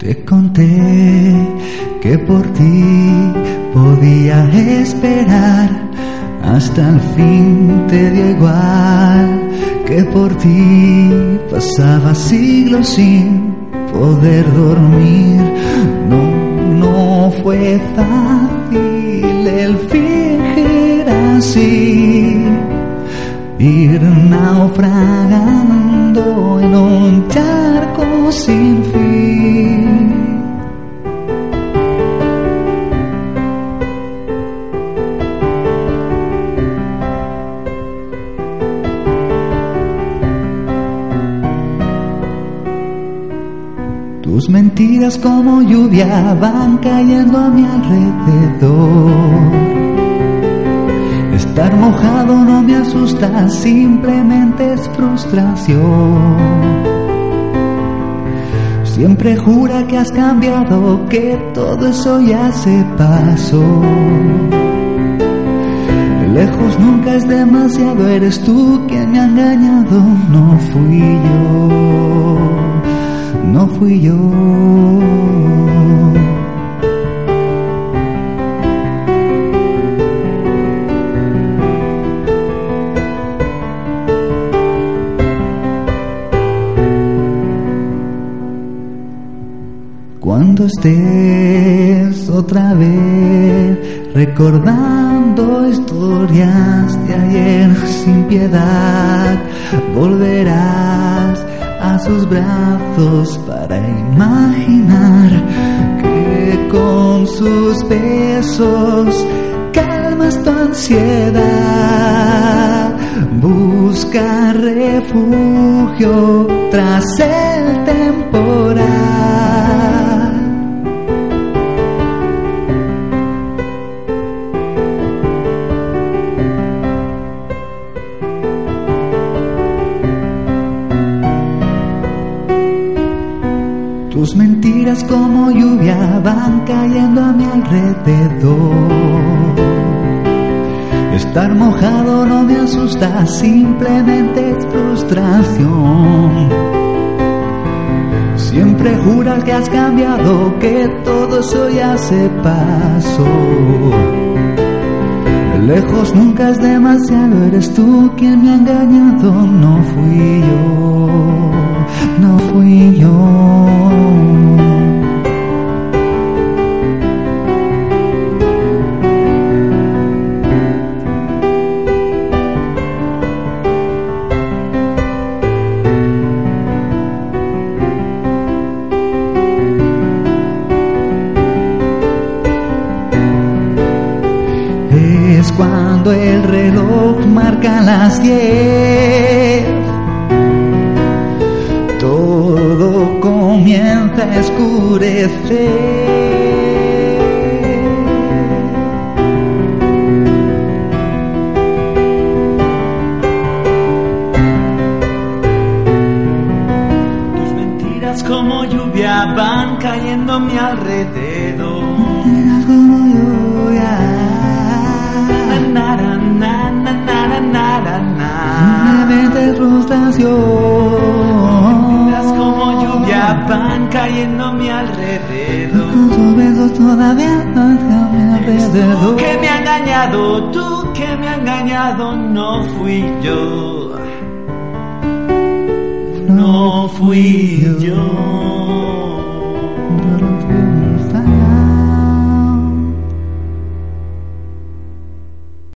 Te conté que por ti podía esperar hasta el fin te dio igual que por ti pasaba siglos sin poder dormir. No, no fue fácil el fingir así, ir naufragando Tus mentiras como lluvia van cayendo a mi alrededor. Estar mojado no me asusta, simplemente es frustración. Siempre jura que has cambiado, que todo eso ya se pasó. Lejos nunca es demasiado, eres tú quien me ha engañado, no fui yo fui. Cuando estés otra vez recordando historias de ayer sin piedad, volverás sus brazos para imaginar que con sus besos calmas tu ansiedad. Busca refugio tras el temporal. Tus mentiras como lluvia van cayendo a mi alrededor. Estar mojado no me asusta, simplemente es frustración. Siempre juras que has cambiado, que todo eso ya se pasó. Lejos nunca es demasiado, eres tú quien me ha engañado, no fui yo, no fui yo. El reloj marca las diez. Todo comienza a escurecer. Como lluvia van cayendo a mi alrededor. Simplemente frustración. Mentiras como lluvia van cayendo a mi alrededor. Con tus besos todavía está a mi alrededor. que me ha engañado, tú que me ha engañado, no fui yo. No fui yo.